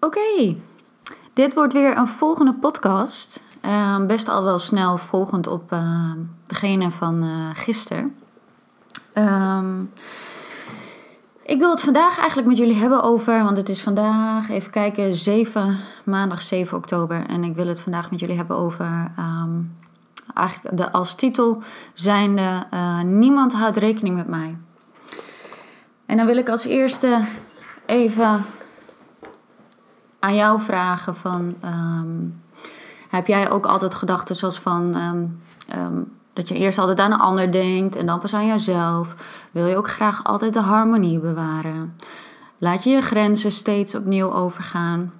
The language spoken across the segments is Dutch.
Oké, dit wordt weer een volgende podcast. Uh, best al wel snel volgend op uh, degene van uh, gisteren. Ehm, ik wil het vandaag eigenlijk met jullie hebben over, want het is vandaag, even kijken, 7, maandag 7 oktober. En ik wil het vandaag met jullie hebben over, eigenlijk de, als titel zijnde, niemand houdt rekening met mij. En dan wil ik als eerste even aan jou vragen van... Um, heb jij ook altijd gedachten zoals van... Um, um, dat je eerst altijd aan een ander denkt en dan pas aan jezelf? Wil je ook graag altijd de harmonie bewaren? Laat je je grenzen steeds opnieuw overgaan?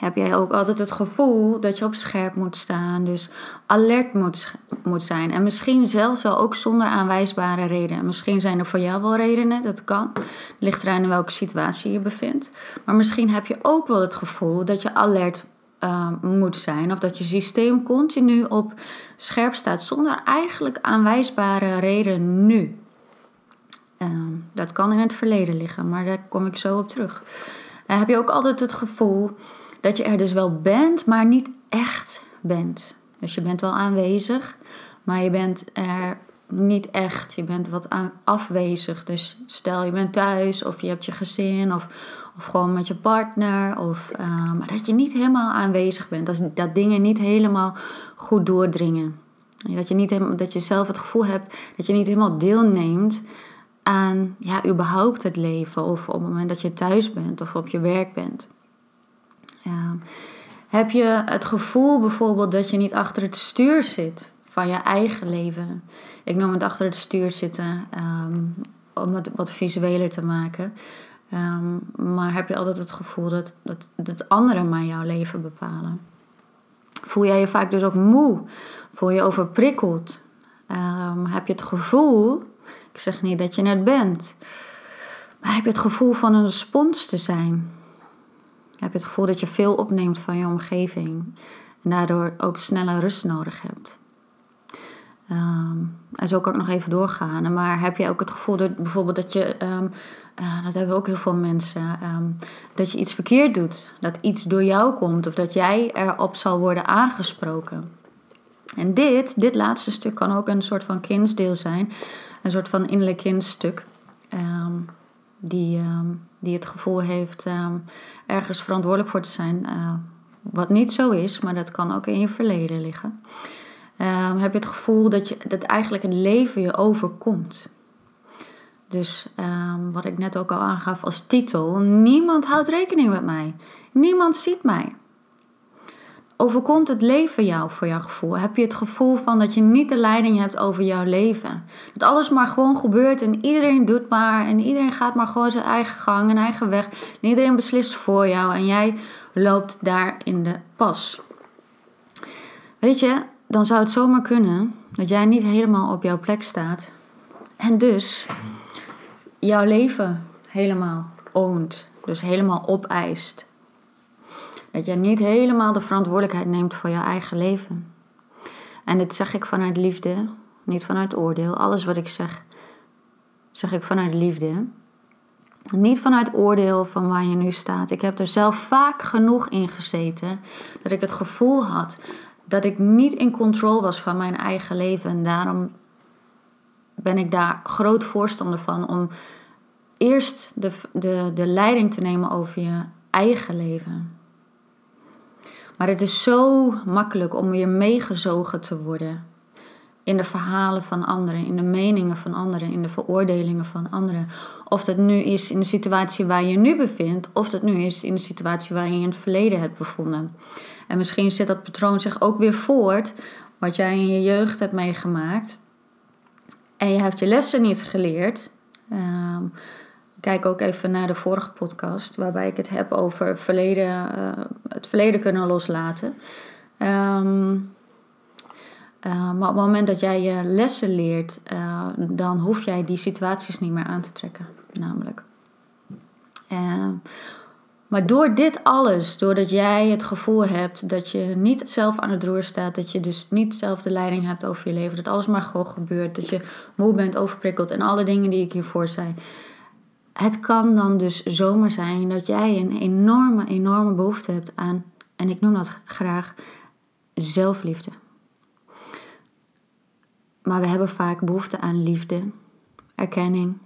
Heb jij ook altijd het gevoel dat je op scherp moet staan. Dus alert moet, moet zijn. En misschien zelfs wel ook zonder aanwijsbare redenen. Misschien zijn er voor jou wel redenen, dat kan. Ligt eraan in welke situatie je bevindt. Maar misschien heb je ook wel het gevoel dat je alert uh, moet zijn. Of dat je systeem continu op scherp staat zonder eigenlijk aanwijsbare reden nu. Uh, dat kan in het verleden liggen, maar daar kom ik zo op terug. Heb je ook altijd het gevoel dat je er dus wel bent, maar niet echt bent. Dus je bent wel aanwezig, maar je bent er niet echt. Je bent wat afwezig. Dus stel je bent thuis of je hebt je gezin of, of gewoon met je partner. Of, uh, maar dat je niet helemaal aanwezig bent. Dat, dat dingen niet helemaal goed doordringen. Dat je, niet, dat je zelf het gevoel hebt dat je niet helemaal deelneemt aan ja, überhaupt het leven. Of op het moment dat je thuis bent of op je werk bent. Heb je het gevoel bijvoorbeeld dat je niet achter het stuur zit van je eigen leven? Ik noem het achter het stuur zitten um, om het wat visueler te maken. Um, maar heb je altijd het gevoel dat, dat, anderen maar jouw leven bepalen? Voel jij je vaak dus ook moe? Voel je overprikkeld? Um, heb je het gevoel, ik zeg niet dat je net bent, maar heb je het gevoel van een spons te zijn? Heb je het gevoel dat je veel opneemt van je omgeving en daardoor ook snelle rust nodig hebt. Um, en zo kan ik nog even doorgaan. Maar heb je ook het gevoel dat bijvoorbeeld dat je, um, uh, dat hebben ook heel veel mensen, um, dat je iets verkeerd doet. Dat iets door jou komt of dat jij erop zal worden aangesproken. En dit, dit laatste stuk kan ook een soort van kindsdeel zijn. Een soort van innerlijk kindstuk. die, die het gevoel heeft ergens verantwoordelijk voor te zijn. Uh, wat niet zo is, maar dat kan ook in je verleden liggen. Uh, heb je het gevoel dat, je, dat eigenlijk het leven je overkomt. Dus um, wat ik net ook al aangaf als titel: niemand houdt rekening met mij. Niemand ziet mij. Overkomt het leven jou voor jouw gevoel? Heb je het gevoel van dat je niet de leiding hebt over jouw leven? Dat alles maar gewoon gebeurt en iedereen doet maar en iedereen gaat maar gewoon zijn eigen gang en eigen weg. En iedereen beslist voor jou en jij loopt daar in de pas. Weet je, dan zou het zomaar kunnen dat jij niet helemaal op jouw plek staat en dus jouw leven helemaal oont, dus helemaal opeist. Dat je niet helemaal de verantwoordelijkheid neemt voor je eigen leven. En dit zeg ik vanuit liefde, niet vanuit oordeel. Alles wat ik zeg, zeg ik vanuit liefde. Niet vanuit oordeel van waar je nu staat. Ik heb er zelf vaak genoeg in gezeten dat ik het gevoel had dat ik niet in controle was van mijn eigen leven. En daarom ben ik daar groot voorstander van om eerst de, de, de leiding te nemen over je eigen leven. Maar het is zo makkelijk om weer meegezogen te worden in de verhalen van anderen, in de meningen van anderen, in de veroordelingen van anderen. Of dat nu is in de situatie waar je nu bevindt, of dat nu is in de situatie waar je in het verleden hebt bevonden. En misschien zet dat patroon zich ook weer voort, wat jij in je jeugd hebt meegemaakt. En je hebt je lessen niet geleerd. Ehm, Kijk ook even naar de vorige podcast, waarbij ik het heb over verleden, uh, het verleden kunnen loslaten. Um, uh, maar op het moment dat jij je lessen leert, uh, dan hoef jij die situaties niet meer aan te trekken, namelijk. Ehm, maar door dit alles, doordat jij het gevoel hebt dat je niet zelf aan het roer staat, dat je dus niet zelf de leiding hebt over je leven, dat alles maar gewoon gebeurt, dat je moe bent, overprikkeld en alle dingen die ik hiervoor zei, het kan dan dus zomaar zijn dat jij een enorme, enorme behoefte hebt aan, en ik noem dat graag zelfliefde. Maar we hebben vaak behoefte aan liefde, erkenning,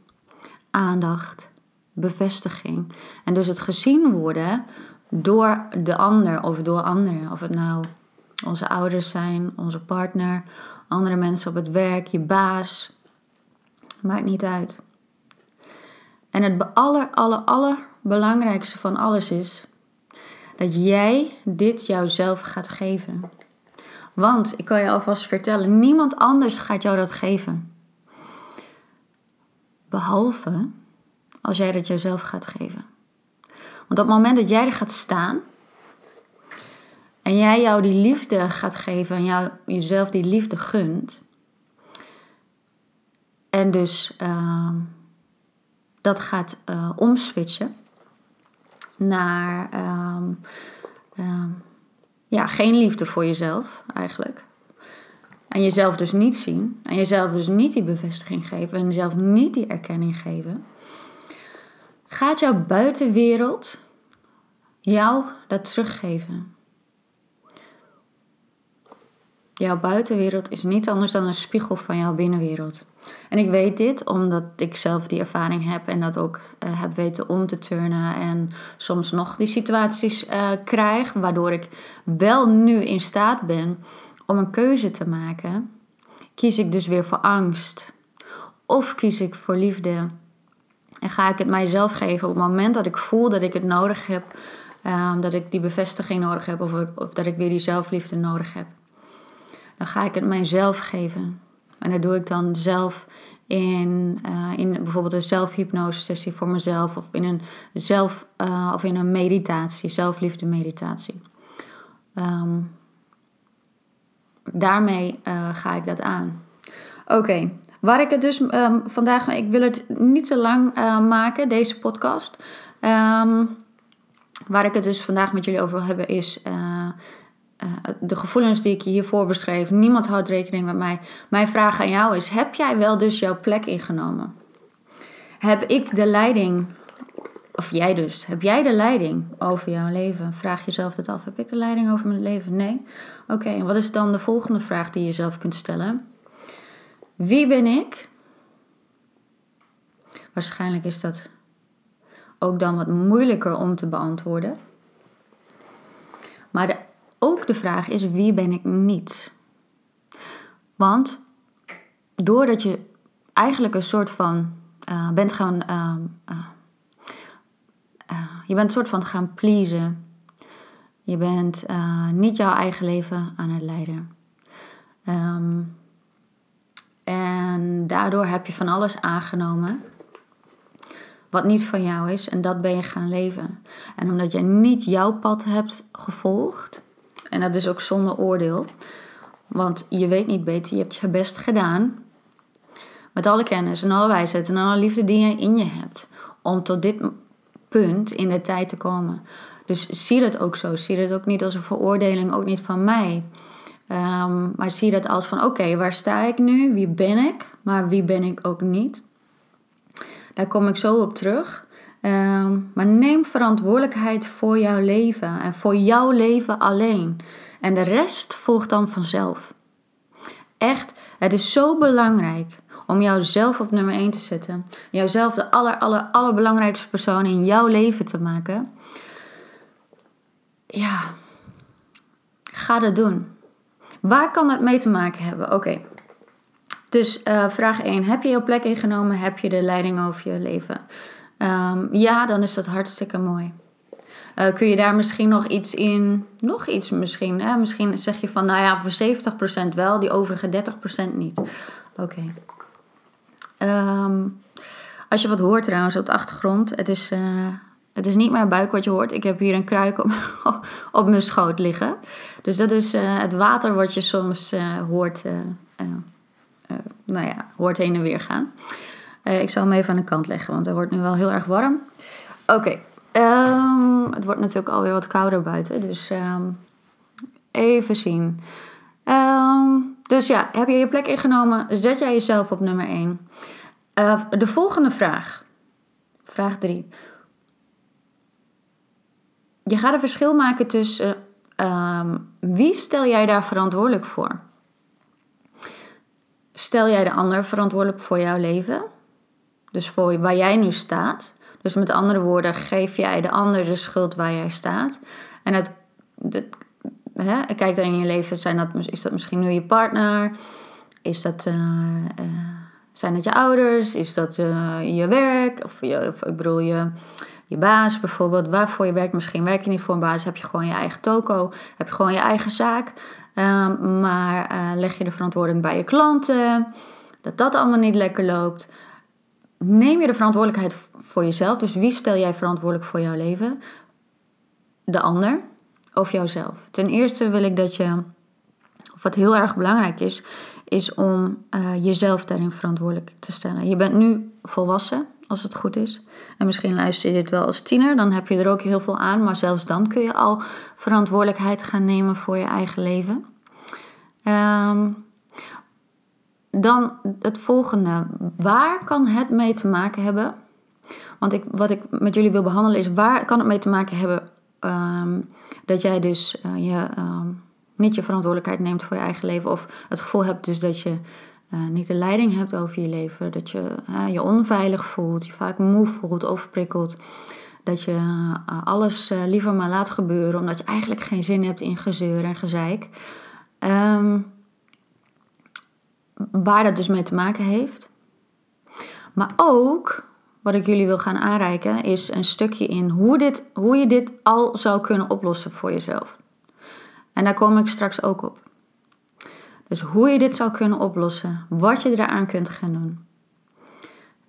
aandacht, bevestiging. En dus het gezien worden door de ander of door anderen. Of het nou onze ouders zijn, onze partner, andere mensen op het werk, je baas. Maakt niet uit. En het aller, aller, allerbelangrijkste van alles is dat jij dit jouzelf gaat geven. Want ik kan je alvast vertellen, niemand anders gaat jou dat geven. Behalve als jij dat jezelf gaat geven. Want op het moment dat jij er gaat staan en jij jou die liefde gaat geven en jou, jezelf die liefde gunt, en dus uh, dat gaat uh, omswitchen naar uh, ja, geen liefde voor jezelf eigenlijk. En jezelf dus niet zien. En jezelf dus niet die bevestiging geven. En jezelf niet die erkenning geven. Gaat jouw buitenwereld jou dat teruggeven? Jouw buitenwereld is niets anders dan een spiegel van jouw binnenwereld. En ik weet dit omdat ik zelf die ervaring heb en dat ook uh, heb weten om te turnen. En soms nog die situaties uh, krijg, waardoor ik wel nu in staat ben om een keuze te maken. Kies ik dus weer voor angst? Of kies ik voor liefde? En ga ik het mijzelf geven op het moment dat ik voel dat ik het nodig heb, um, dat ik die bevestiging nodig heb, of, of dat ik weer die zelfliefde nodig heb. Dan ga ik het mijzelf geven. En dat doe ik dan zelf in, uh, in bijvoorbeeld een zelfhypnose sessie voor mezelf of in een zelf uh, of in een meditatie, zelfliefde meditatie. Um, daarmee uh, ga ik dat aan. Oké, waar ik het dus um, vandaag, ik wil het niet te lang maken, deze podcast. Um, waar ik het dus vandaag met jullie over wil hebben is uh, de gevoelens die ik je hiervoor beschreef, niemand houdt rekening met mij. Mijn vraag aan jou is: heb jij wel dus jouw plek ingenomen? Heb ik de leiding, of jij dus, heb jij de leiding over jouw leven? Vraag jezelf dat af: heb ik de leiding over mijn leven? Nee. Oké, wat is dan de volgende vraag die je jezelf kunt stellen? Wie ben ik? Waarschijnlijk is dat ook dan wat moeilijker om te beantwoorden. Maar de ook de vraag is: wie ben ik niet? Want doordat je eigenlijk een soort van uh, bent gaan. Uh, uh, je bent een soort van gaan pleasen. Je bent niet jouw eigen leven aan het leiden. Um, en daardoor heb je van alles aangenomen wat niet van jou is en dat ben je gaan leven. En omdat jij niet jouw pad hebt gevolgd, en dat is ook zonder oordeel. Want je weet niet beter, je hebt je best gedaan. Met alle kennis en alle wijsheid en alle liefde die je in je hebt. Om tot dit punt in de tijd te komen. Dus zie dat ook zo. Zie dat ook niet als een veroordeling, ook niet van mij. Um, maar zie dat als van oké, waar sta ik nu? Wie ben ik? Maar wie ben ik ook niet? Daar kom ik zo op terug. Ehm, maar neem verantwoordelijkheid voor jouw leven en voor jouw leven alleen. En de rest volgt dan vanzelf. Echt, het is zo belangrijk om jouzelf op nummer 1 te zetten. Jouzelf de aller, aller, allerbelangrijkste persoon in jouw leven te maken. Ja, ga dat doen. Waar kan het mee te maken hebben? Oké. Dus uh, vraag 1. Heb je jouw plek ingenomen? Heb je de leiding over je leven? Um, ja, dan is dat hartstikke mooi. Uh, kun je daar misschien nog iets in, nog iets misschien, hè? misschien zeg je van, nou ja, voor 70% wel, die overige 30% niet. Oké. Um, als je wat hoort trouwens op de achtergrond, het is, uh, het is niet mijn buik wat je hoort. Ik heb hier een kruik op, op mijn schoot liggen. Dus dat is uh, het water wat je soms hoort, nou ja, hoort heen en weer gaan. Uh, ik zal hem even aan de kant leggen, want het wordt nu wel heel erg warm. Oké, ehm, het wordt natuurlijk alweer wat kouder buiten, dus um, even zien. Um, dus ja, heb je je plek ingenomen? Zet jij jezelf op nummer 1. Uh, eh, de volgende vraag Vraag 3. Je gaat een verschil maken tussen ehm, wie stel jij daar verantwoordelijk voor? Stel jij de ander verantwoordelijk voor jouw leven? Dus voor waar jij nu staat. Dus met andere woorden, geef jij de ander de schuld waar jij staat. En het, het hè, kijk dan in je leven, zijn dat, is dat misschien nu je partner? Is dat, uh, uh, zijn dat je ouders? Is dat uh, je werk? Of, je, of ik bedoel je, je baas bijvoorbeeld. Waarvoor je werkt? Misschien werk je niet voor een baas. Heb je gewoon je eigen toko? Heb je gewoon je eigen zaak? Um, maar leg je de verantwoording bij je klanten? Dat dat allemaal niet lekker loopt? Neem je de verantwoordelijkheid voor jezelf? Dus wie stel jij verantwoordelijk voor jouw leven? De ander of jouzelf? Ten eerste wil ik dat je, of wat heel erg belangrijk is, is om uh, jezelf daarin verantwoordelijk te stellen. Je bent nu volwassen, als het goed is. En misschien luister je dit wel als tiener, dan heb je er ook heel veel aan. Maar zelfs dan kun je al verantwoordelijkheid gaan nemen voor je eigen leven. Um, dan het volgende. Waar kan het mee te maken hebben? Want ik, wat ik met jullie wil behandelen is waar kan het mee te maken hebben um, dat jij dus uh, je, um, niet je verantwoordelijkheid neemt voor je eigen leven. Of het gevoel hebt dus dat je uh, niet de leiding hebt over je leven. Dat je je onveilig voelt, je vaak moe voelt, overprikkeld. Dat je alles liever maar laat gebeuren omdat je eigenlijk geen zin hebt in gezeur en gezeik. Um, waar dat dus mee te maken heeft. Maar ook, wat ik jullie wil gaan aanreiken, is een stukje in hoe, dit, hoe je dit al zou kunnen oplossen voor jezelf. En daar kom ik straks ook op. Dus hoe je dit zou kunnen oplossen, wat je eraan kunt gaan doen.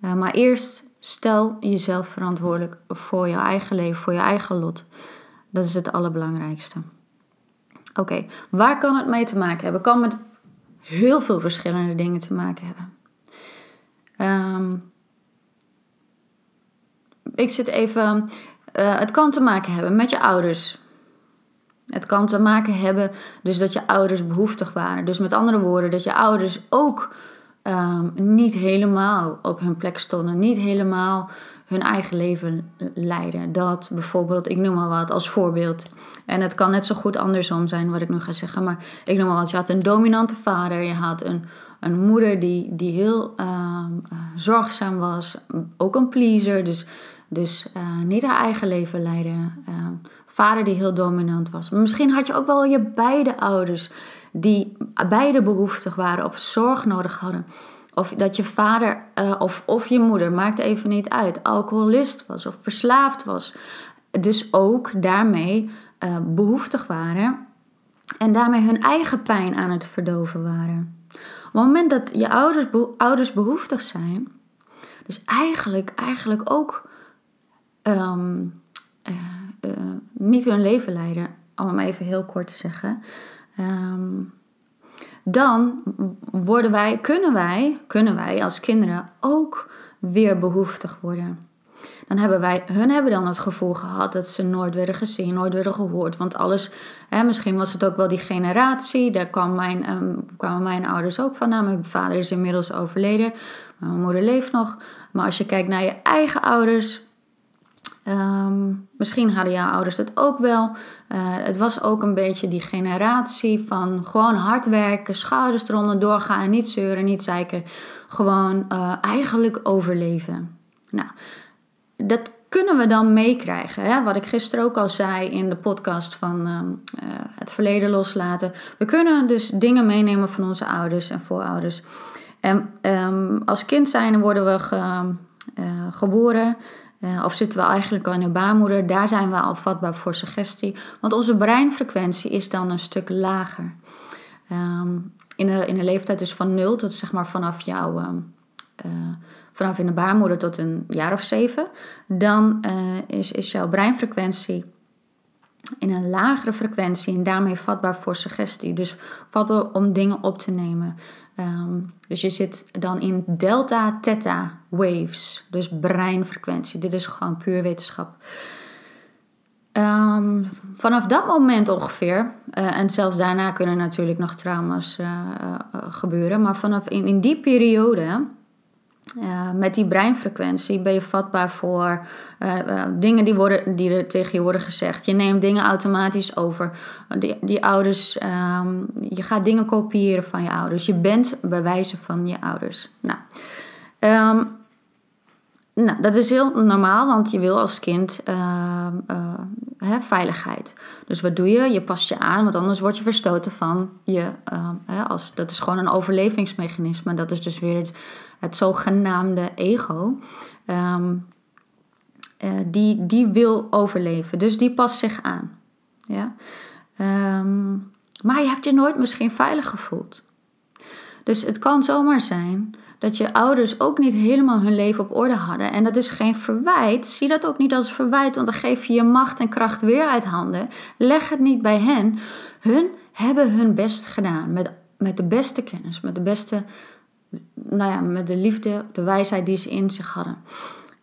Uh, maar eerst stel jezelf verantwoordelijk voor je eigen leven, voor je eigen lot. Dat is het allerbelangrijkste. Oké, waar kan het mee te maken hebben? Kan met heel veel verschillende dingen te maken hebben. Um, ik zit even. Uh, het kan te maken hebben met je ouders. Het kan te maken hebben dus dat je ouders behoeftig waren. Dus met andere woorden, dat je ouders ook um, niet helemaal op hun plek stonden. Niet helemaal hun eigen leven leiden. Dat bijvoorbeeld, ik noem maar wat als voorbeeld. En het kan net zo goed andersom zijn wat ik nu ga zeggen. Maar ik noem maar wat. Je had een dominante vader. Je had een, een moeder die, die heel uh, zorgzaam was. Ook een pleaser. Dus, dus uh, niet haar eigen leven leiden. Uh, vader die heel dominant was. Misschien had je ook wel je beide ouders die beide behoeftig waren of zorg nodig hadden. Of dat je vader uh, of, of je moeder, maakt even niet uit, alcoholist was of verslaafd was. Dus ook daarmee uh, behoeftig waren en daarmee hun eigen pijn aan het verdoven waren. Op het moment dat je ouders, ouders behoeftig zijn, dus eigenlijk, eigenlijk ook um, uh, niet hun leven leiden, om even heel kort te zeggen. Um, dan worden wij, kunnen wij, kunnen wij als kinderen ook weer behoeftig worden. Dan hebben wij, hun hebben dan het gevoel gehad dat ze nooit werden gezien, nooit werden gehoord. Want alles, hè, misschien was het ook wel die generatie, daar kwam mijn, um, kwamen mijn ouders ook van. Nou, mijn vader is inmiddels overleden, mijn moeder leeft nog. Maar als je kijkt naar je eigen ouders, Um, misschien hadden jouw ouders het ook wel. Uh, het was ook een beetje die generatie van gewoon hard werken, schouders eronder doorgaan, niet zeuren, niet zeiken. Gewoon uh, eigenlijk overleven. Nou, dat kunnen we dan meekrijgen. Wat ik gisteren ook al zei in de podcast van um, uh, het verleden loslaten. We kunnen dus dingen meenemen van onze ouders en voorouders. En um, als kind zijn worden we ge, geboren. Uh, of zitten we eigenlijk al in de baarmoeder, daar zijn we al vatbaar voor suggestie. Want onze breinfrequentie is dan een stuk lager. Um, in, de, in de leeftijd dus van nul tot zeg maar vanaf jouw... Um, uh, vanaf in de baarmoeder tot een jaar of zeven, dan uh, is, is jouw breinfrequentie in een lagere frequentie en daarmee vatbaar voor suggestie. Dus vatbaar om dingen op te nemen. Um, dus je zit dan in delta theta waves, dus breinfrequentie. Dit is gewoon puur wetenschap. Um, vanaf dat moment ongeveer, uh, en zelfs daarna kunnen natuurlijk nog trauma's uh, uh, gebeuren, maar vanaf in, in die periode uh, met die breinfrequentie ben je vatbaar voor uh, uh, dingen die, worden, die er tegen je worden gezegd. Je neemt dingen automatisch over. Die, die ouders, um, je gaat dingen kopiëren van je ouders. Je bent bewijzen van je ouders. Nou, um, nou, dat is heel normaal, want je wil als kind hè, veiligheid. Dus wat doe je? Je past je aan, want anders word je verstoten van je. Als, dat is gewoon een overlevingsmechanisme. Dat is dus weer het het zogenaamde ego, um, uh, die, die wil overleven. Dus die past zich aan. Ja? Um, maar je hebt je nooit misschien veilig gevoeld. Dus het kan zomaar zijn dat je ouders ook niet helemaal hun leven op orde hadden. En dat is geen verwijt. Zie dat ook niet als verwijt, want dan geef je je macht en kracht weer uit handen. Leg het niet bij hen. Hun hebben hun best gedaan met, met de beste kennis, met de beste nou ja, met de liefde, de wijsheid die ze in zich hadden.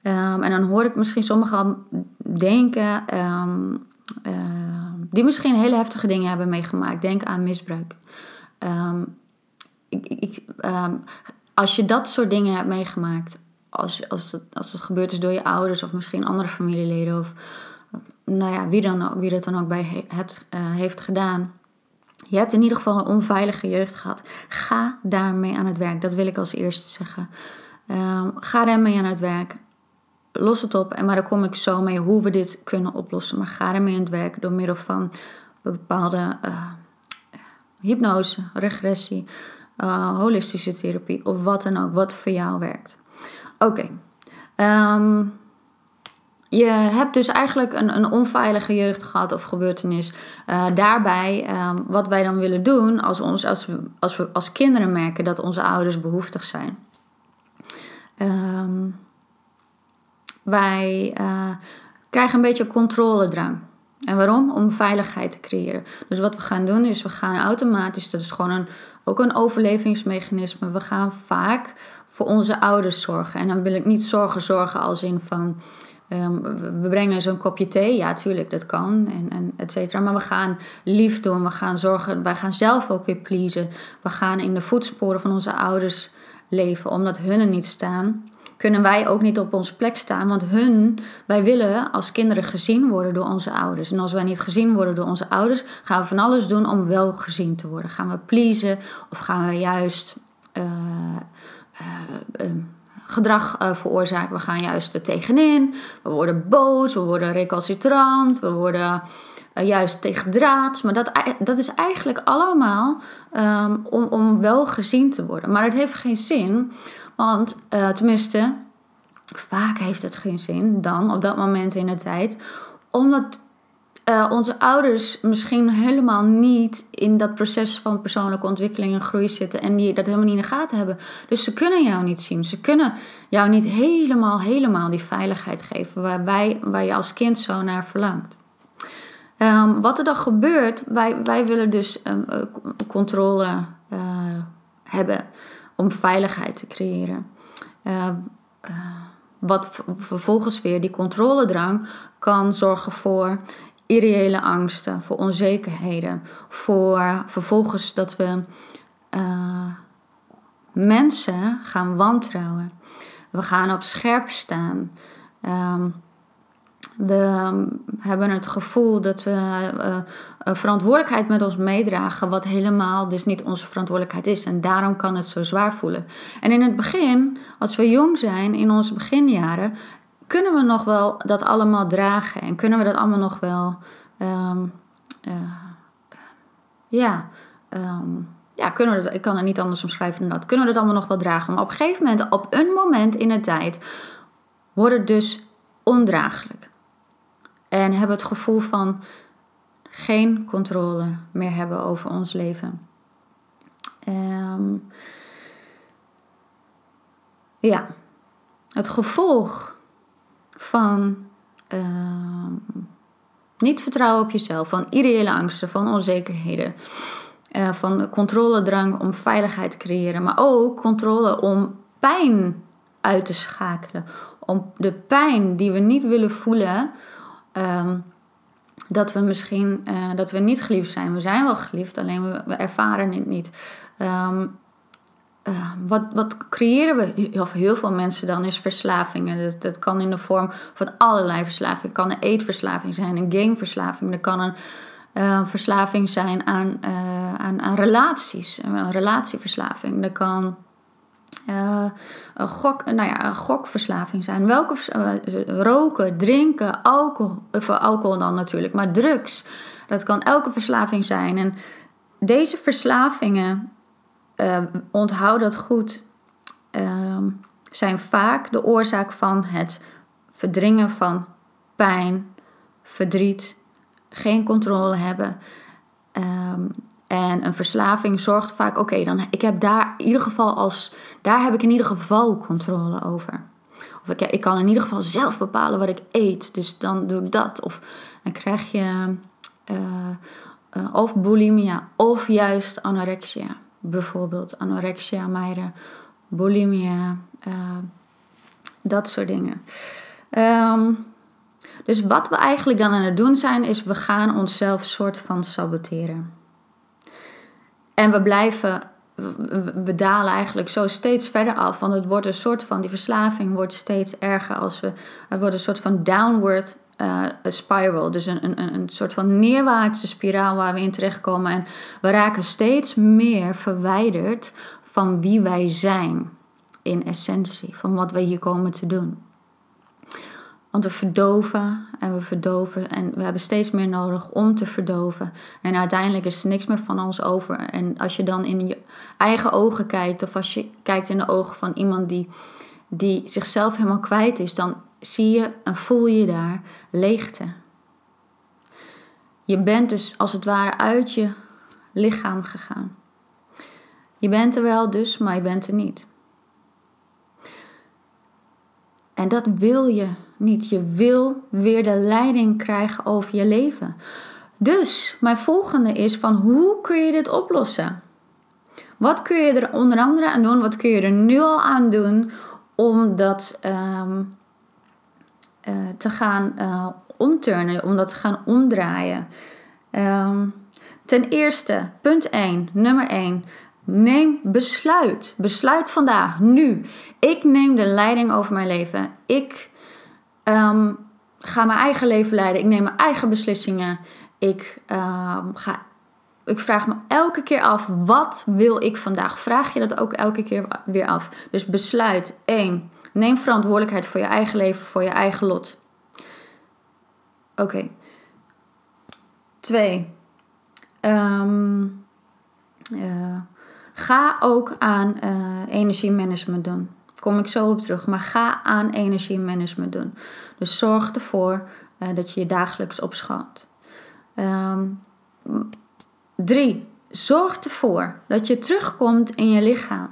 Um, en dan hoor ik misschien sommigen denken, um, uh, die misschien hele heftige dingen hebben meegemaakt. Denk aan misbruik. Ik, ik, als je dat soort dingen hebt meegemaakt, als, als, het, als het gebeurd is door je ouders of misschien andere familieleden of nou ja, wie, dan ook, wie dat dan ook bij hebt, uh, heeft gedaan je hebt in ieder geval een onveilige jeugd gehad. Ga daarmee aan het werk. Dat wil ik als eerste zeggen. Um, ga daarmee aan het werk. Los het op. En maar daar kom ik zo mee hoe we dit kunnen oplossen. Maar ga ermee aan het werk door middel van bepaalde uh, hypnose, regressie, uh, holistische therapie of wat dan ook, wat voor jou werkt. Oké. Okay. Ehm, je hebt dus eigenlijk een, een onveilige jeugd gehad of gebeurtenis. Uh, daarbij, um, wat wij dan willen doen als, ons, als, we, als we als kinderen merken dat onze ouders behoeftig zijn. Um, wij uh, krijgen een beetje controledrang. En waarom? Om veiligheid te creëren. Dus wat we gaan doen is, we gaan automatisch, dat is gewoon een, ook een overlevingsmechanisme. We gaan vaak voor onze ouders zorgen. En dan wil ik niet zorgen, zorgen als in van Ehm, we brengen zo'n kopje thee, ja, tuurlijk, dat kan, en, en et cetera. Maar we gaan lief doen, we gaan zorgen, wij gaan zelf ook weer pleasen. We gaan in de voetsporen van onze ouders leven, omdat hun er niet staan. Kunnen wij ook niet op onze plek staan, want hun, wij willen als kinderen gezien worden door onze ouders. En als wij niet gezien worden door onze ouders, gaan we van alles doen om wel gezien te worden. Gaan we pleasen of gaan we juist. Uh, uh, uh, gedrag uh, veroorzaken. We gaan juist er tegenin. We worden boos, we worden recalcitrant, we worden uh, juist tegendraads. Maar dat, dat is eigenlijk allemaal um, om, om wel gezien te worden. Maar het heeft geen zin, want uh, tenminste, vaak heeft het geen zin dan op dat moment in de tijd. Omdat uh, onze ouders misschien helemaal niet in dat proces van persoonlijke ontwikkeling en groei zitten en die dat helemaal niet in de gaten hebben. Dus ze kunnen jou niet zien. Ze kunnen jou niet helemaal, helemaal die veiligheid geven waar, wij, waar je als kind zo naar verlangt. Um, wat er dan gebeurt, wij, wij willen dus um, controle uh, hebben om veiligheid te creëren. Uh, wat vervolgens weer die controledrang kan zorgen voor irreële angsten, voor onzekerheden, voor vervolgens dat we uh, mensen gaan wantrouwen. We gaan op scherp staan. Um, we hebben het gevoel dat we uh, een verantwoordelijkheid met ons meedragen, wat helemaal dus niet onze verantwoordelijkheid is. En daarom kan het zo zwaar voelen. En in het begin, als we jong zijn, in onze beginjaren, kunnen we nog wel dat allemaal dragen en kunnen we dat allemaal nog wel, um, uh, ja, um, ja, kunnen we dat, ik kan er niet anders omschrijven dan dat, kunnen we dat allemaal nog wel dragen. Maar op een gegeven moment, op een moment in de tijd, wordt het dus ondraaglijk. En hebben het gevoel van geen controle meer hebben over ons leven. Um, ja, het gevolg van uh, niet vertrouwen op jezelf, van ideële angsten, van onzekerheden, uh, van controledrang om veiligheid te creëren, maar ook controle om pijn uit te schakelen, om de pijn die we niet willen voelen. Uh, dat we misschien uh, dat we niet geliefd zijn. We zijn wel geliefd, alleen we, ervaren het niet. Um, uh, wat, wat creëren we, of heel veel mensen dan, is verslavingen. Dat, kan in de vorm van allerlei verslavingen. Het kan een eetverslaving zijn, een gameverslaving. Dat kan een uh, verslaving zijn aan, uh, aan, aan relaties, een relatieverslaving. Dat kan een, gok, nou ja, een gokverslaving zijn. Welke roken, drinken, alcohol, of alcohol dan natuurlijk, maar drugs. Dat kan elke verslaving zijn. En deze verslavingen uh, onthoud dat goed, uh, zijn vaak de oorzaak van het verdringen van pijn, verdriet, geen controle hebben. Um, en een verslaving zorgt vaak, oké, dan ik heb daar in ieder geval als, daar heb ik in ieder geval controle over. Of ik, ik kan in ieder geval zelf bepalen wat ik eet, dus dan doe ik dat. Of dan krijg je uh, of bulimia of juist anorexia bijvoorbeeld anorexia, meiden, bulimia, uh, dat soort dingen. Um, dus wat we eigenlijk dan aan het doen zijn, is we gaan onszelf soort van saboteren. En we blijven, we, we, dalen eigenlijk zo steeds verder af, want het wordt een soort van, die verslaving wordt steeds erger als we, het wordt een soort van downward uh, spiral. Dus een, een, een soort van neerwaartse spiraal waar we in terechtkomen. En we raken steeds meer verwijderd van wie wij zijn in essentie, van wat wij hier komen te doen. Want we verdoven en we verdoven en we hebben steeds meer nodig om te verdoven. En uiteindelijk is er niks meer van ons over. En als je dan in je eigen ogen kijkt, of als je kijkt in de ogen van iemand die, die zichzelf helemaal kwijt is, dan zie je en voel je daar leegte. Je bent dus als het ware uit je lichaam gegaan. Je bent er wel dus, maar je bent er niet. En dat wil je niet. Je wil weer de leiding krijgen over je leven. Dus mijn volgende is van hoe kun je dit oplossen? Wat kun je er onder andere aan doen? Wat kun je er nu al aan doen om dat um, uh, te gaan uh, omturnen, om dat te gaan omdraaien. Um, ten eerste, punt 1, nummer 1. Neem besluit. Besluit vandaag, nu. Ik neem de leiding over mijn leven. Ik um, ga mijn eigen leven leiden. Ik neem mijn eigen beslissingen. Ik, um, ga, ik vraag me elke keer af, wat wil ik vandaag? Vraag je dat ook elke keer weer af. Dus besluit 1. Neem verantwoordelijkheid voor je eigen leven, voor je eigen lot. Oké. Okay. Twee. Um, uh, ga ook aan uh, energiemanagement doen. Kom ik zo op terug. Maar ga aan energiemanagement doen. Dus zorg ervoor uh, dat je je dagelijks opschoont. Um, drie. Zorg ervoor dat je terugkomt in je lichaam.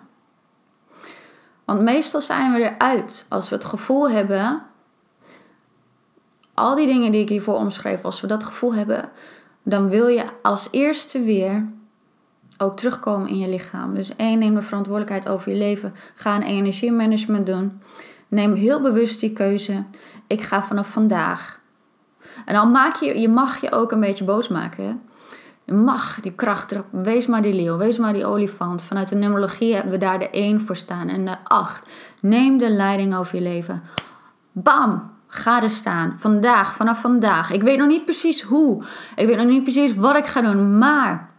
Want meestal zijn we eruit als we het gevoel hebben, al die dingen die ik hiervoor omschreef, als we dat gevoel hebben, dan wil je als eerste weer ook terugkomen in je lichaam. Dus één, neem de verantwoordelijkheid over je leven. Ga een energiemanagement doen. Neem heel bewust die keuze. Ik ga vanaf vandaag. En dan maak je, je mag je ook een beetje boos maken. Mag die kracht erop. Wees maar die leeuw, wees maar die olifant. Vanuit de numerologie hebben we daar de 1 voor staan en de 8. Neem de leiding over je leven. Bam! Ga er staan. Vandaag, vanaf vandaag. Ik weet nog niet precies hoe. Ik weet nog niet precies wat ik ga doen. Maar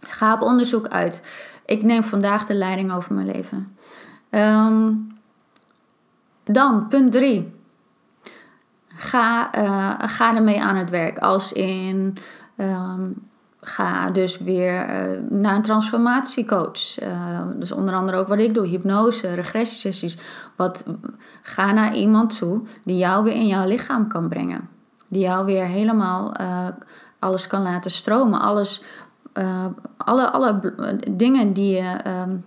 ga op onderzoek uit. Ik neem vandaag de leiding over mijn leven. Um, dan, punt 3. Ga, uh, ga ermee aan het werk. Als in um, ga dus weer uh, naar een transformatiecoach. Uh, dus onder andere ook wat ik doe, hypnose, regressiesessies. Wat, ga naar iemand toe die jou weer in jouw lichaam kan brengen. Die jou weer helemaal uh, alles kan laten stromen. Alles, alle, alle dingen die je... Um,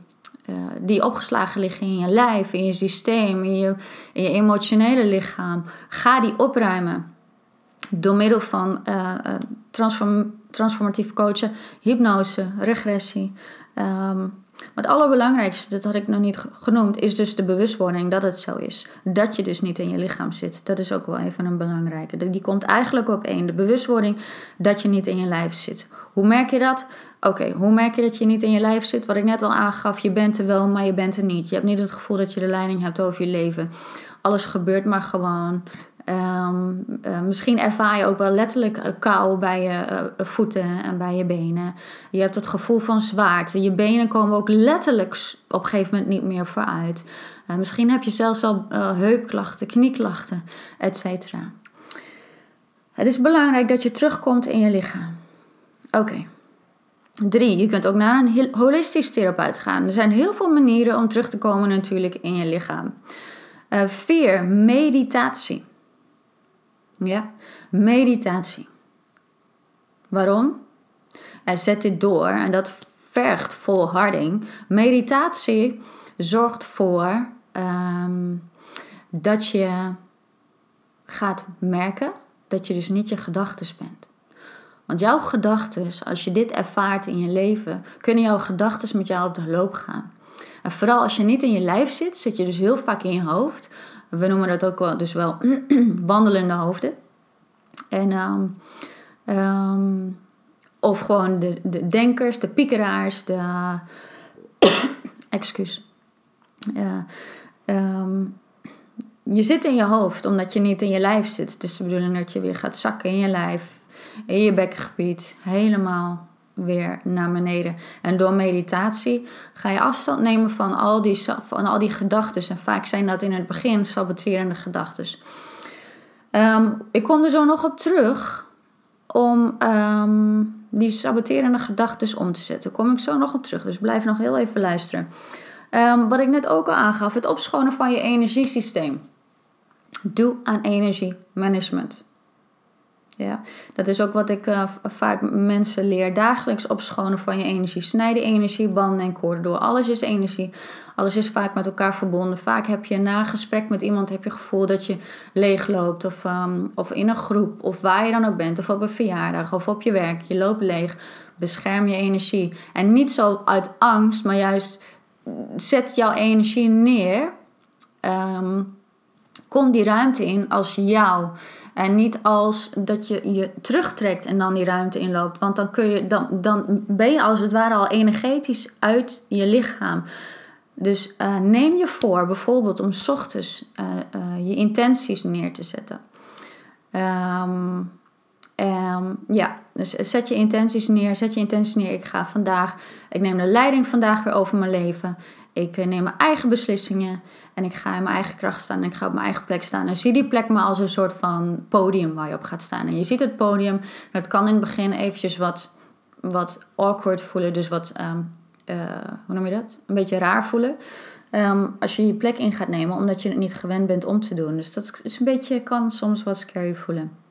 die opgeslagen liggen in je lijf, in je systeem, in je, in je emotionele lichaam. Ga die opruimen door middel van uh, transform, transformatief coachen, hypnose, regressie. Maar het allerbelangrijkste, dat had ik nog niet genoemd, is dus de bewustwording dat het zo is. Dat je dus niet in je lichaam zit. Dat is ook wel even een belangrijke. Die komt eigenlijk op één. De bewustwording dat je niet in je lijf zit. Hoe merk je dat? Oké, hoe merk je dat je niet in je lijf zit? Wat ik net al aangaf, je bent er wel, maar je bent er niet. Je hebt niet het gevoel dat je de leiding hebt over je leven. Alles gebeurt maar gewoon. Ehm, eh, misschien ervaar je ook wel letterlijk kou bij je eh, voeten en bij je benen. Je hebt het gevoel van zwaarte. Je benen komen ook letterlijk op een gegeven moment niet meer vooruit. Misschien heb je zelfs wel heupklachten, knieklachten, etc. Het is belangrijk dat je terugkomt in je lichaam. Oké. Drie, je kunt ook naar een holistisch therapeut gaan. Er zijn heel veel manieren om terug te komen natuurlijk in je lichaam. vier, meditatie. Ja, meditatie. Waarom? En zet dit door en dat vergt volharding. Meditatie zorgt voor ehm, dat je gaat merken dat je dus niet je gedachten bent. Want jouw gedachten, als je dit ervaart in je leven, kunnen jouw gedachten met jou op de loop gaan. En vooral als je niet in je lijf zit, zit je dus heel vaak in je hoofd. We noemen dat ook wel, dus wel wandelende hoofden. En, um, um, of gewoon de, de denkers, de piekeraars, de. excuus. um, je zit in je hoofd omdat je niet in je lijf zit. Het is de bedoeling dat je weer gaat zakken in je lijf, in je bekkengebied, helemaal weer naar beneden. En door meditatie ga je afstand nemen van al die, van al die gedachten. En vaak zijn dat in het begin saboterende gedachten. Um, ik kom er zo nog op terug om um, die saboterende gedachten om te zetten. Kom ik zo nog op terug, dus blijf nog heel even luisteren. Um, wat ik net ook al aangaf, het opschonen van je energiesysteem. Doe aan energiemanagement. Ja, dat is ook wat ik uh, vaak mensen leer. Dagelijks opschonen van je energie. Snijden energie, banden en koorden door. Alles is energie. Alles is vaak met elkaar verbonden. Vaak heb je na gesprek met iemand heb je het gevoel dat je leegloopt. Of, um, of in een groep. Of waar je dan ook bent. Of op een verjaardag. Of op je werk. Je loopt leeg. Bescherm je energie. En niet zo uit angst. Maar juist zet jouw energie neer. Um, kom die ruimte in als jou. En niet als dat je je terugtrekt en dan die ruimte inloopt. Want dan, kun je, dan, dan ben je als het ware al energetisch uit je lichaam. Dus uh, neem je voor bijvoorbeeld om ochtends uh, uh, je intenties neer te zetten. Um, ja, dus zet je intenties neer. Zet je intenties neer. Ik ga vandaag, ik neem de leiding vandaag weer over mijn leven. Ik neem mijn eigen beslissingen. En ik ga in mijn eigen kracht staan en ik ga op mijn eigen plek staan. En zie die plek maar als een soort van podium waar je op gaat staan. En je ziet het podium. Het kan in het begin eventjes wat, wat awkward voelen. Dus wat, um, uh, hoe noem je dat? Een beetje raar voelen. Um, als je je plek in gaat nemen, omdat je het niet gewend bent om te doen. Dus dat is een beetje, kan soms wat scary voelen.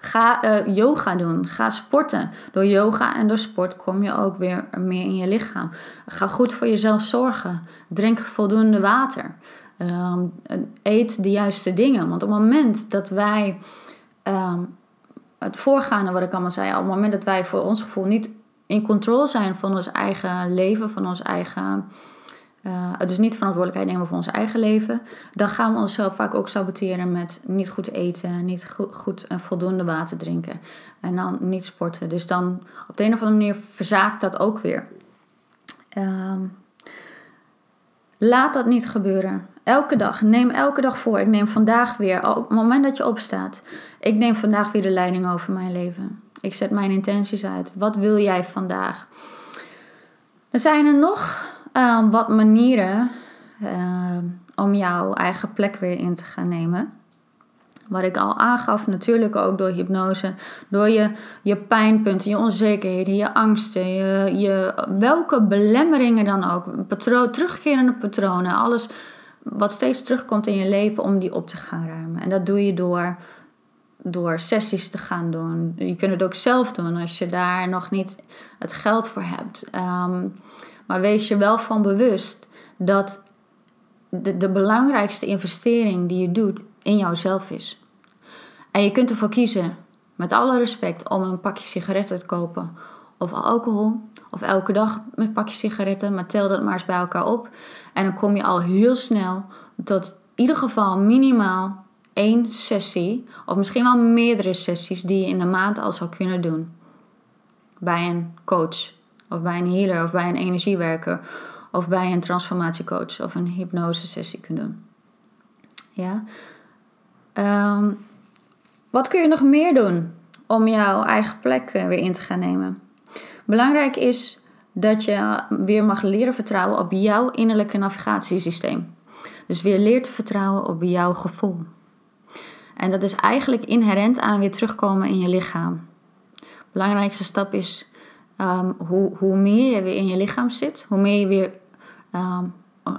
Ga uh, yoga doen. Ga sporten. Door yoga en door sport kom je ook weer meer in je lichaam. Ga goed voor jezelf zorgen. Drink voldoende water. Um, eet de juiste dingen. Want op het moment dat wij. Um, het voorgaande wat ik allemaal zei. Op het moment dat wij voor ons gevoel niet in controle zijn van ons eigen leven. Van ons eigen het dus niet verantwoordelijkheid nemen voor ons eigen leven, dan gaan we onszelf vaak ook saboteren met niet goed eten, niet goed, goed en voldoende water drinken en dan niet sporten. Dus dan op de een of andere manier verzaakt dat ook weer. Um, laat dat niet gebeuren. Elke dag, neem elke dag voor. Ik neem vandaag weer, op het moment dat je opstaat, ik neem vandaag weer de leiding over mijn leven. Ik zet mijn intenties uit. Wat wil jij vandaag? Er zijn er nog Ehm, wat manieren ehm, om jouw eigen plek weer in te gaan nemen. Wat ik al aangaf, natuurlijk ook door hypnose, door je, je pijnpunten, je onzekerheden, je angsten, je, je, welke belemmeringen dan ook, patroon, terugkerende patronen, alles wat steeds terugkomt in je leven om die op te gaan ruimen. En dat doe je door, door sessies te gaan doen. Je kunt het ook zelf doen als je daar nog niet het geld voor hebt. Um, maar wees je wel van bewust dat de, de belangrijkste investering die je doet in jouzelf is. En je kunt ervoor kiezen, met alle respect, om een pakje sigaretten te kopen of alcohol. Of elke dag een pakje sigaretten, maar tel dat maar eens bij elkaar op. En dan kom je al heel snel tot in ieder geval minimaal één sessie, of misschien wel meerdere sessies die je in de maand al zou kunnen doen. bij een coach, of bij een healer, of bij een energiewerker, of bij een transformatiecoach of een hypnosesessie kunt doen. Ja. Ehm, wat kun je nog meer doen om jouw eigen plek eh, weer in te gaan nemen? Belangrijk is dat je weer mag leren vertrouwen op jouw innerlijke navigatiesysteem. Dus weer leert te vertrouwen op jouw gevoel. En dat is eigenlijk inherent aan weer terugkomen in je lichaam. Belangrijkste stap is um, hoe, hoe meer je weer in je lichaam zit, hoe meer je weer um,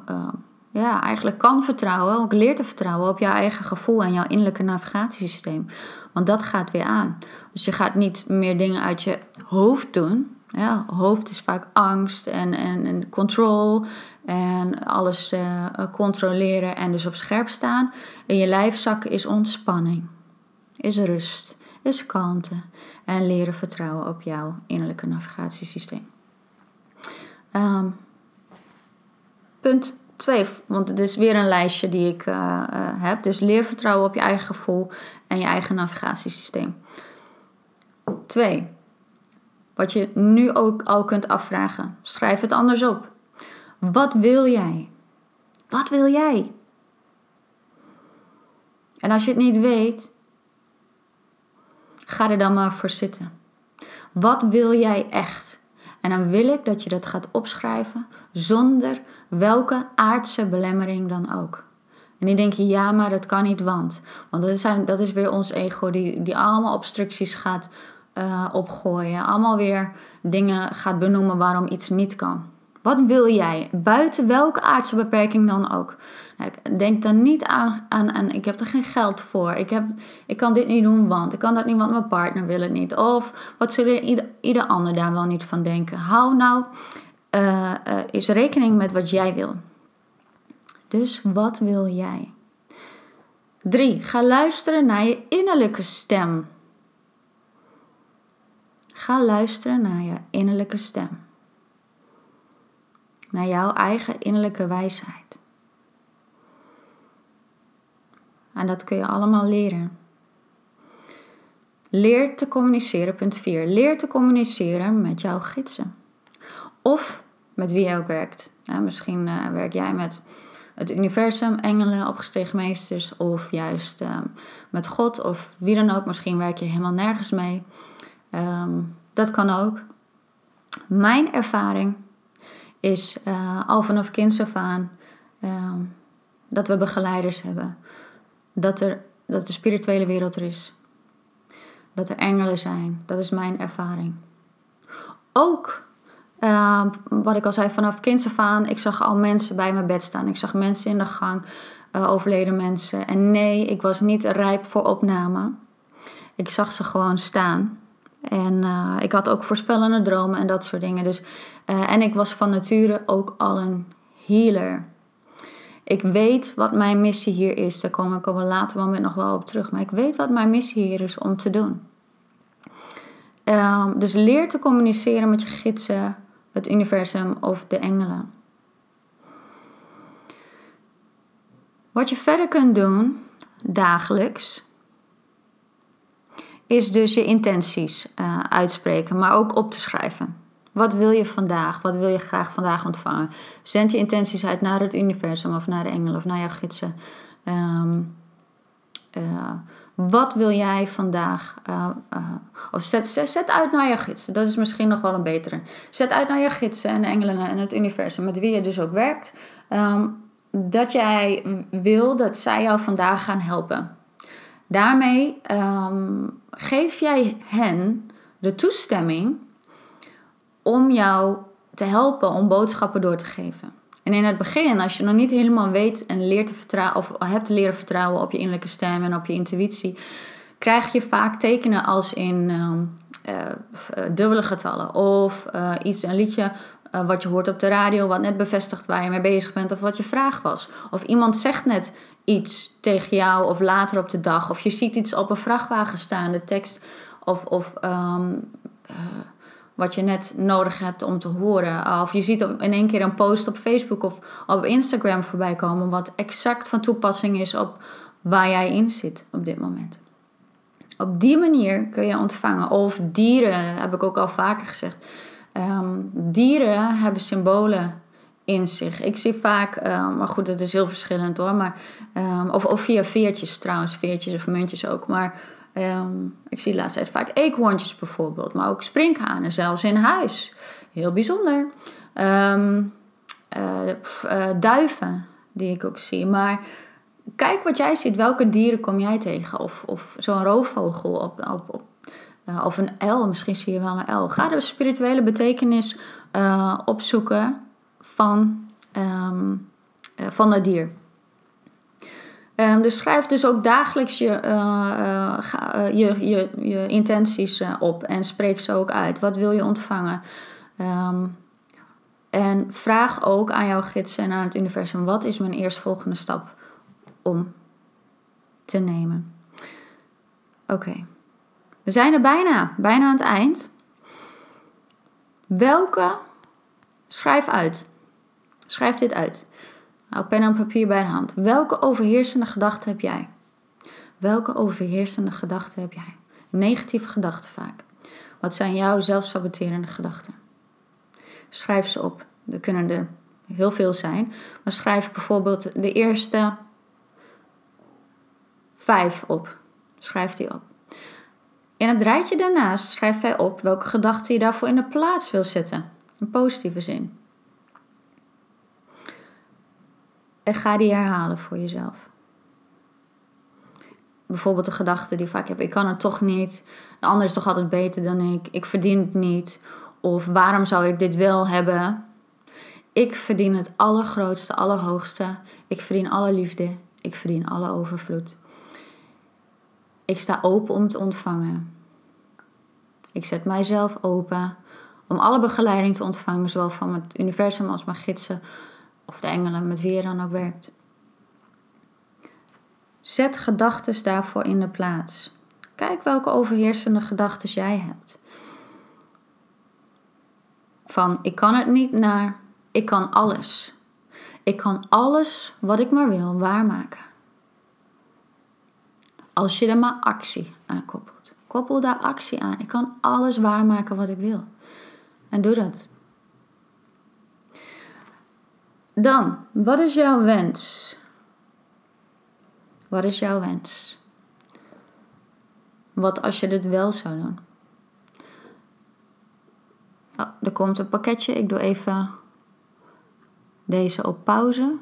uh, ja, eigenlijk kan vertrouwen, ook leert te vertrouwen op jouw eigen gevoel en jouw innerlijke navigatiesysteem. Want dat gaat weer aan. Dus je gaat niet meer dingen uit je hoofd doen. Ja, hoofd is vaak angst en, en, en control en alles uh, controleren en dus op scherp staan. In je lijf zakken is ontspanning, is rust, is kalmte en leren vertrouwen op jouw innerlijke navigatiesysteem. Um, punt 2, want het is weer een lijstje die ik uh, uh, heb. Dus leer vertrouwen op je eigen gevoel en je eigen navigatiesysteem. 2. Wat je nu ook al kunt afvragen. Schrijf het anders op. Wat wil jij? Wat wil jij? En als je het niet weet, ga er dan maar voor zitten. Wat wil jij echt? En dan wil ik dat je dat gaat opschrijven zonder welke aardse belemmering dan ook. En die denk je, ja, maar dat kan niet, want. Want dat is, dat is weer ons ego die, die allemaal obstructies gaat uh, opgooien. Allemaal weer dingen gaat benoemen waarom iets niet kan. Wat wil jij? Buiten welke aardse beperking dan ook. Denk dan niet aan, aan, ik heb er geen geld voor. Ik, heb, ik kan dit niet doen, want ik kan dat niet, want mijn partner wil het niet. Of wat zullen ieder, ieder ander daar wel niet van denken? Hou nou uh, uh, eens rekening met wat jij wil. Dus wat wil jij? Drie, ga luisteren naar je innerlijke stem. Ga luisteren naar je innerlijke stem. Naar jouw eigen innerlijke wijsheid. En dat kun je allemaal leren. Leer te communiceren, punt 4. Leer te communiceren met jouw gidsen. Of met wie je ook werkt. misschien uh, werk jij met het universum, engelen, opgestegen meesters. Of juist uh, met God of wie dan ook. Misschien werk je helemaal nergens mee. Um, dat kan ook. Mijn ervaring is uh, al vanaf kinds af aan uh, dat we begeleiders hebben. Dat, er, dat de spirituele wereld er is. Dat er engelen zijn. Dat is mijn ervaring. Ook uh, wat ik al zei, vanaf kinds af aan, ik zag al mensen bij mijn bed staan. Ik zag mensen in de gang, uh, overleden mensen. En nee, ik was niet rijp voor opname. Ik zag ze gewoon staan. En uh, ik had ook voorspellende dromen en dat soort dingen. Dus, uh, en ik was van nature ook al een healer. Ik weet wat mijn missie hier is. Daar kom ik op een later moment nog wel op terug. Maar ik weet wat mijn missie hier is om te doen. Um, dus leer te communiceren met je gidsen, het universum of de engelen. Wat je verder kunt doen dagelijks is dus je intenties uh, uitspreken, maar ook op te schrijven. Wat wil je vandaag? Wat wil je graag vandaag ontvangen? Zend je intenties uit naar het universum of naar de engelen of naar jouw gidsen. Um, uh, wat wil jij vandaag? Uh, of zet, zet, uit naar je gidsen. Dat is misschien nog wel een betere. Zet uit naar je gidsen en de engelen en het universum, met wie je dus ook werkt. Um, dat jij wil dat zij jou vandaag gaan helpen. Daarmee um, geef jij hen de toestemming om jou te helpen om boodschappen door te geven. En in het begin, als je nog niet helemaal weet en leert te vertrouwen, of hebt leren vertrouwen op je innerlijke stem en op je intuïtie, krijg je vaak tekenen als in uh, uh, dubbele getallen of uh, iets, een liedje wat je hoort op de radio, wat net bevestigt waar je mee bezig bent of wat je vraag was. Of iemand zegt net iets tegen jou of later op de dag. Of je ziet iets op een vrachtwagen staan, de tekst of, of uh, wat je net nodig hebt om te horen. Of je ziet in één keer een post op Facebook of op Instagram voorbij komen, wat exact van toepassing is op waar jij in zit op dit moment. Op die manier kun je ontvangen. Of dieren, heb ik ook al vaker gezegd. Ehm, dieren hebben symbolen in zich. Ik zie vaak, ehm, maar goed, het is heel verschillend hoor. Maar, um, of, of via veertjes trouwens, veertjes of muntjes ook. Maar ik zie laatst tijd vaak eekhoorntjes bijvoorbeeld. Maar ook sprinkhanen, zelfs in huis. Heel bijzonder. Uh, duiven, die ik ook zie. Maar kijk wat jij ziet. Welke dieren kom jij tegen? Of, of zo'n roofvogel op, op, uh, of een L, misschien zie je wel een L. Ga de spirituele betekenis opzoeken van, uh, van dat dier. Um, dus schrijf dus ook dagelijks je, je, je, je intenties op en spreek ze ook uit. Wat wil je ontvangen? Um, en vraag ook aan jouw gidsen en aan het universum: wat is mijn eerstvolgende stap om te nemen? Oké. We zijn er bijna, bijna aan het eind. Welke, schrijf uit. Schrijf dit uit. Hou pen en papier bij de hand. Welke overheersende gedachten heb jij? Welke overheersende gedachten heb jij? Negatieve gedachten vaak. Wat zijn jouw zelfsaboterende gedachten? Schrijf ze op. Er kunnen er heel veel zijn. Maar schrijf bijvoorbeeld de eerste vijf op. Schrijf die op. In het rijtje daarnaast schrijf hij op welke gedachten je daarvoor in de plaats wil zetten. Een positieve zin. En ga die herhalen voor jezelf. Bijvoorbeeld de gedachte die vaak heb: ik kan het toch niet. De ander is toch altijd beter dan ik. Ik verdien het niet. Of waarom zou ik dit wel hebben? Ik verdien het allergrootste, allerhoogste. Ik verdien alle liefde. Ik verdien alle overvloed. Ik sta open om te ontvangen. Ik zet mijzelf open om alle begeleiding te ontvangen, zowel van het universum als mijn gidsen of de engelen, met wie je dan ook werkt. Zet gedachten daarvoor in de plaats. Kijk welke overheersende gedachten jij hebt. Van ik kan het niet naar ik kan alles. Ik kan alles wat ik maar wil waarmaken. Als je er maar actie aan koppelt. Koppel daar actie aan. Ik kan alles waarmaken wat ik wil. En doe dat. Dan, wat is jouw wens? Wat is jouw wens? Wat als je dit wel zou doen? Oh, er komt een pakketje. Ik doe even deze op pauze.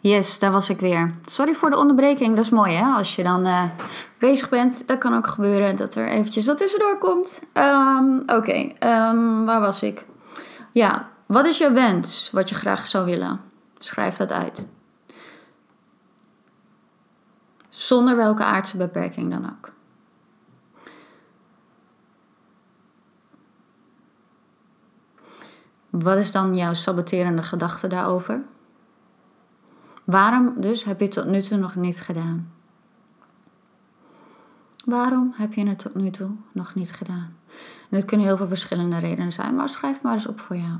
Yes, daar was ik weer. Sorry voor de onderbreking, dat is mooi hè. Als je dan uh, bezig bent, dat kan ook gebeuren dat er eventjes wat tussendoor komt. Um, Oké, um, waar was ik? Ja, wat is je wens wat je graag zou willen? Schrijf dat uit. Zonder welke aardse beperking dan ook. Wat is dan jouw saboterende gedachte daarover? Waarom dus heb je het tot nu toe nog niet gedaan? Waarom heb je het tot nu toe nog niet gedaan? En het kunnen heel veel verschillende redenen zijn, maar schrijf maar eens op voor jou.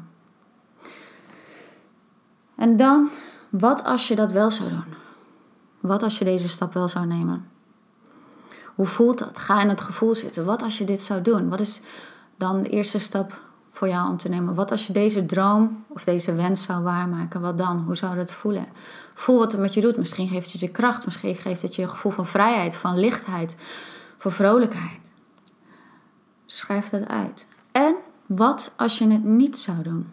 En dan, wat als je dat wel zou doen? Wat als je deze stap wel zou nemen? Hoe voelt dat? Ga in het gevoel zitten. Wat als je dit zou doen? Wat is dan de eerste stap voor jou om te nemen? Wat als je deze droom of deze wens zou waarmaken? Wat dan? Hoe zou dat voelen? Voel wat het met je doet. Misschien geeft het je kracht. Misschien geeft het je een gevoel van vrijheid, van lichtheid, van vrolijkheid. Schrijf dat uit. En wat als je het niet zou doen?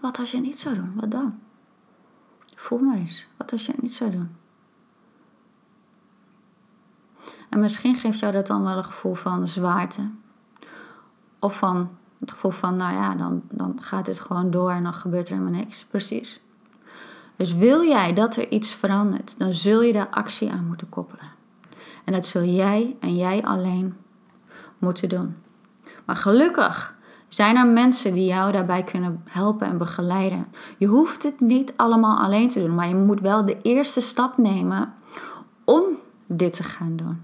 Wat als je het niet zou doen? Wat dan? Voel maar eens. Wat als je het niet zou doen? En misschien geeft jou dat dan wel een gevoel van zwaarte. Of van het gevoel van, nou ja, dan, dan gaat dit gewoon door en dan gebeurt er helemaal niks. Precies. Dus wil jij dat er iets verandert, dan zul je daar actie aan moeten koppelen. En dat zul jij en jij alleen moeten doen. Maar gelukkig zijn er mensen die jou daarbij kunnen helpen en begeleiden. Je hoeft het niet allemaal alleen te doen, maar je moet wel de eerste stap nemen om dit te gaan doen.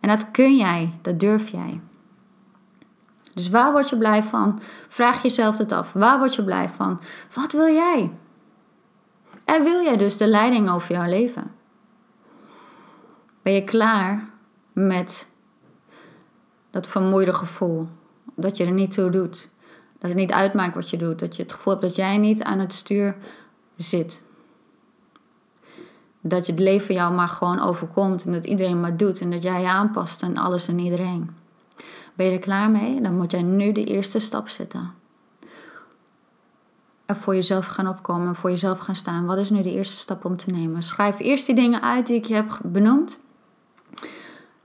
En dat kun jij, dat durf jij. Dus waar word je blij van? Vraag jezelf het af. Waar word je blij van? Wat wil jij? En wil jij dus de leiding over jouw leven? Ben je klaar met dat vermoeide gevoel? Dat je er niet toe doet. Dat het niet uitmaakt wat je doet. Dat je het gevoel hebt dat jij niet aan het stuur zit. Dat je het leven jou maar gewoon overkomt en dat iedereen maar doet en dat jij je aanpast aan alles en iedereen. Ben je er klaar mee? Dan moet jij nu de eerste stap zetten. En voor jezelf gaan opkomen en voor jezelf gaan staan. Wat is nu de eerste stap om te nemen? Schrijf eerst die dingen uit die ik je heb benoemd.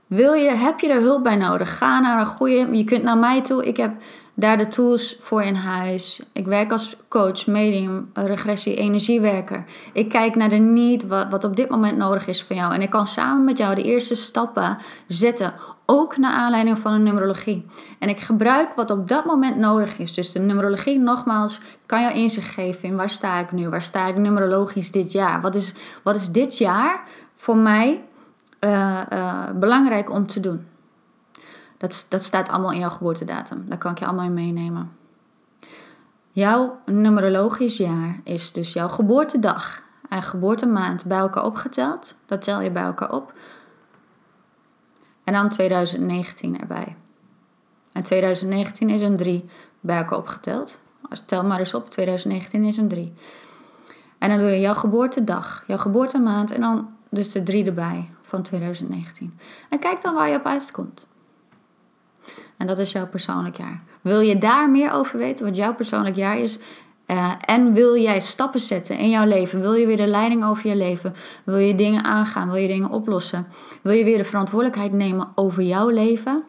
Wil je, heb je er hulp bij nodig? Ga naar een goede. Je kunt naar mij toe. Ik heb daar de tools voor in huis. Ik werk als coach, medium, regressie, energiewerker. Ik kijk naar de need, wat, wat op dit moment nodig is voor jou. En ik kan samen met jou de eerste stappen zetten. Ook naar aanleiding van een numerologie. En ik gebruik wat op dat moment nodig is. Dus de numerologie, nogmaals, kan jou inzicht geven in waar sta ik nu? Waar sta ik numerologisch dit jaar? Wat is, wat is dit jaar voor mij uh, uh, belangrijk om te doen? Dat, dat staat allemaal in jouw geboortedatum. Daar kan ik je allemaal in meenemen. Jouw numerologisch jaar is dus jouw geboortedag en geboortemaand bij elkaar opgeteld. Dat tel je bij elkaar op. En dan 2019 erbij. En 2019 is een 3 bij elkaar opgeteld. Als tel maar eens op, 2019 is een 3. En dan doe je jouw geboortedag, jouw geboortemaand en dan dus de 3 erbij van 2019. En kijk dan waar je op uitkomt. En dat is jouw persoonlijk jaar. Wil je daar meer over weten, wat jouw persoonlijk jaar is? Uh, en wil jij stappen zetten in jouw leven? Wil je weer de leiding over je leven? Wil je dingen aangaan? Wil je dingen oplossen? Wil je weer de verantwoordelijkheid nemen over jouw leven?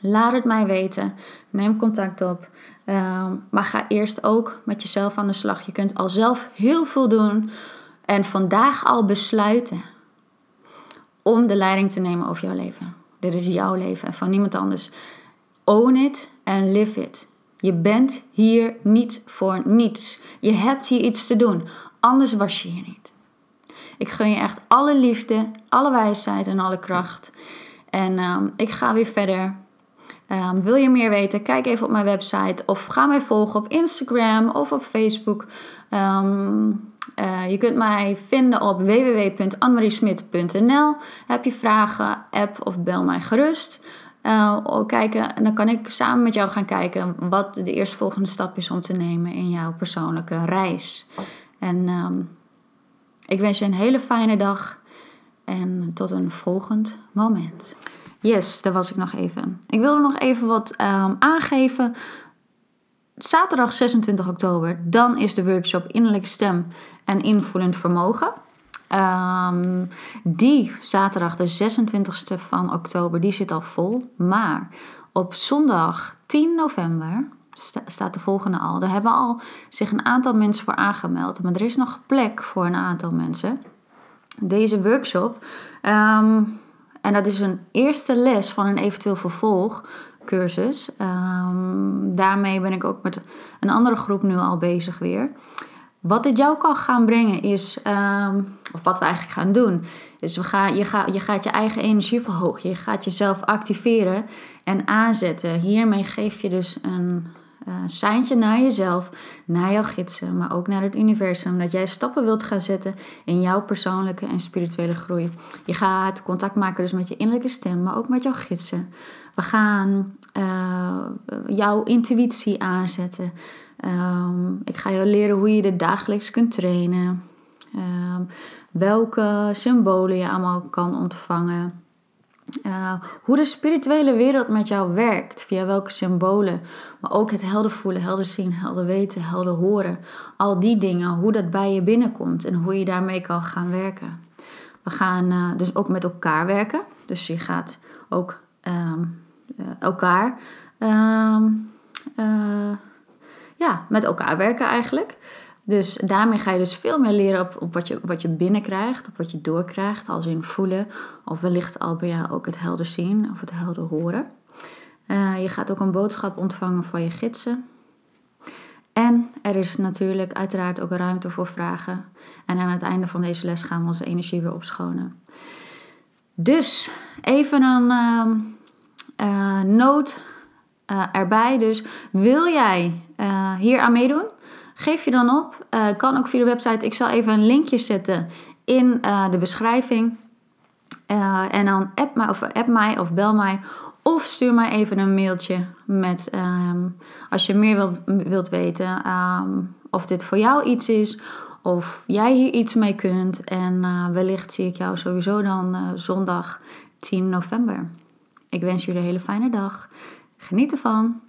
Laat het mij weten. Neem contact op. Uh, maar ga eerst ook met jezelf aan de slag. Je kunt al zelf heel veel doen. En vandaag al besluiten om de leiding te nemen over jouw leven. Dit is jouw leven en van niemand anders. Own it and live it. Je bent hier niet voor niets. Je hebt hier iets te doen. Anders was je hier niet. Ik gun je echt alle liefde, alle wijsheid en alle kracht. En ehm, ik ga weer verder. Um, wil je meer weten? Kijk even op mijn website of ga mij volgen op Instagram of op Facebook. Um, uh, je kunt mij vinden op www.anmariesmit.nl. Heb je vragen, app of bel mij gerust. Uh, kijken, en dan kan ik samen met jou gaan kijken wat de eerstvolgende stap is om te nemen in jouw persoonlijke reis. En um, ik wens je een hele fijne dag en tot een volgend moment. Yes, daar was ik nog even. Ik wilde nog even wat um, aangeven. Zaterdag 26 oktober, dan is de workshop Innerlijke Stem en Invoelend Vermogen. Um, die zaterdag, de 26e van oktober, die zit al vol. Maar op zondag 10 november staat de volgende al. Daar hebben al zich een aantal mensen voor aangemeld. Maar er is nog plek voor een aantal mensen. Deze workshop. Um, en dat is een eerste les van een eventueel vervolgcursus. Um, daarmee ben ik ook met een andere groep nu al bezig weer. Wat dit jou kan gaan brengen is, um, of wat we eigenlijk gaan doen, is we gaan, je, gaat, je gaat je eigen energie verhogen. Je gaat jezelf activeren en aanzetten. Hiermee geef je dus een uh, seintje naar jezelf, naar jouw gidsen, maar ook naar het universum. Dat jij stappen wilt gaan zetten in jouw persoonlijke en spirituele groei. Je gaat contact maken dus met je innerlijke stem, maar ook met jouw gidsen. We gaan uh, jouw intuïtie aanzetten. Um, ik ga jou leren hoe je dit dagelijks kunt trainen. Um, welke symbolen je allemaal kan ontvangen. Uh, hoe de spirituele wereld met jou werkt, via welke symbolen, maar ook het helder voelen, helder zien, helder weten, helder horen. Al die dingen, hoe dat bij je binnenkomt en hoe je daarmee kan gaan werken. We gaan uh, dus ook met elkaar werken. Dus je gaat ook um, uh, elkaar ja, met elkaar werken eigenlijk. Dus daarmee ga je dus veel meer leren op, op wat, je, wat je binnenkrijgt, op wat je doorkrijgt, als in voelen. Of wellicht al bij jou ook het helder zien of het helder horen. Uh, je gaat ook een boodschap ontvangen van je gidsen. En er is natuurlijk uiteraard ook ruimte voor vragen. En aan het einde van deze les gaan we onze energie weer opschonen. Dus even een uh, noot uh, erbij. Dus wil jij hier aan meedoen? Geef je dan op. Uh, kan ook via de website. Ik zal even een linkje zetten in uh, de beschrijving. Uh, en dan app mij, of app mij of bel mij. Of stuur mij even een mailtje met um, als je meer wilt, wilt weten um, of dit voor jou iets is. Of jij hier iets mee kunt. En wellicht zie ik jou sowieso dan zondag 10 november. Ik wens jullie een hele fijne dag. Geniet ervan.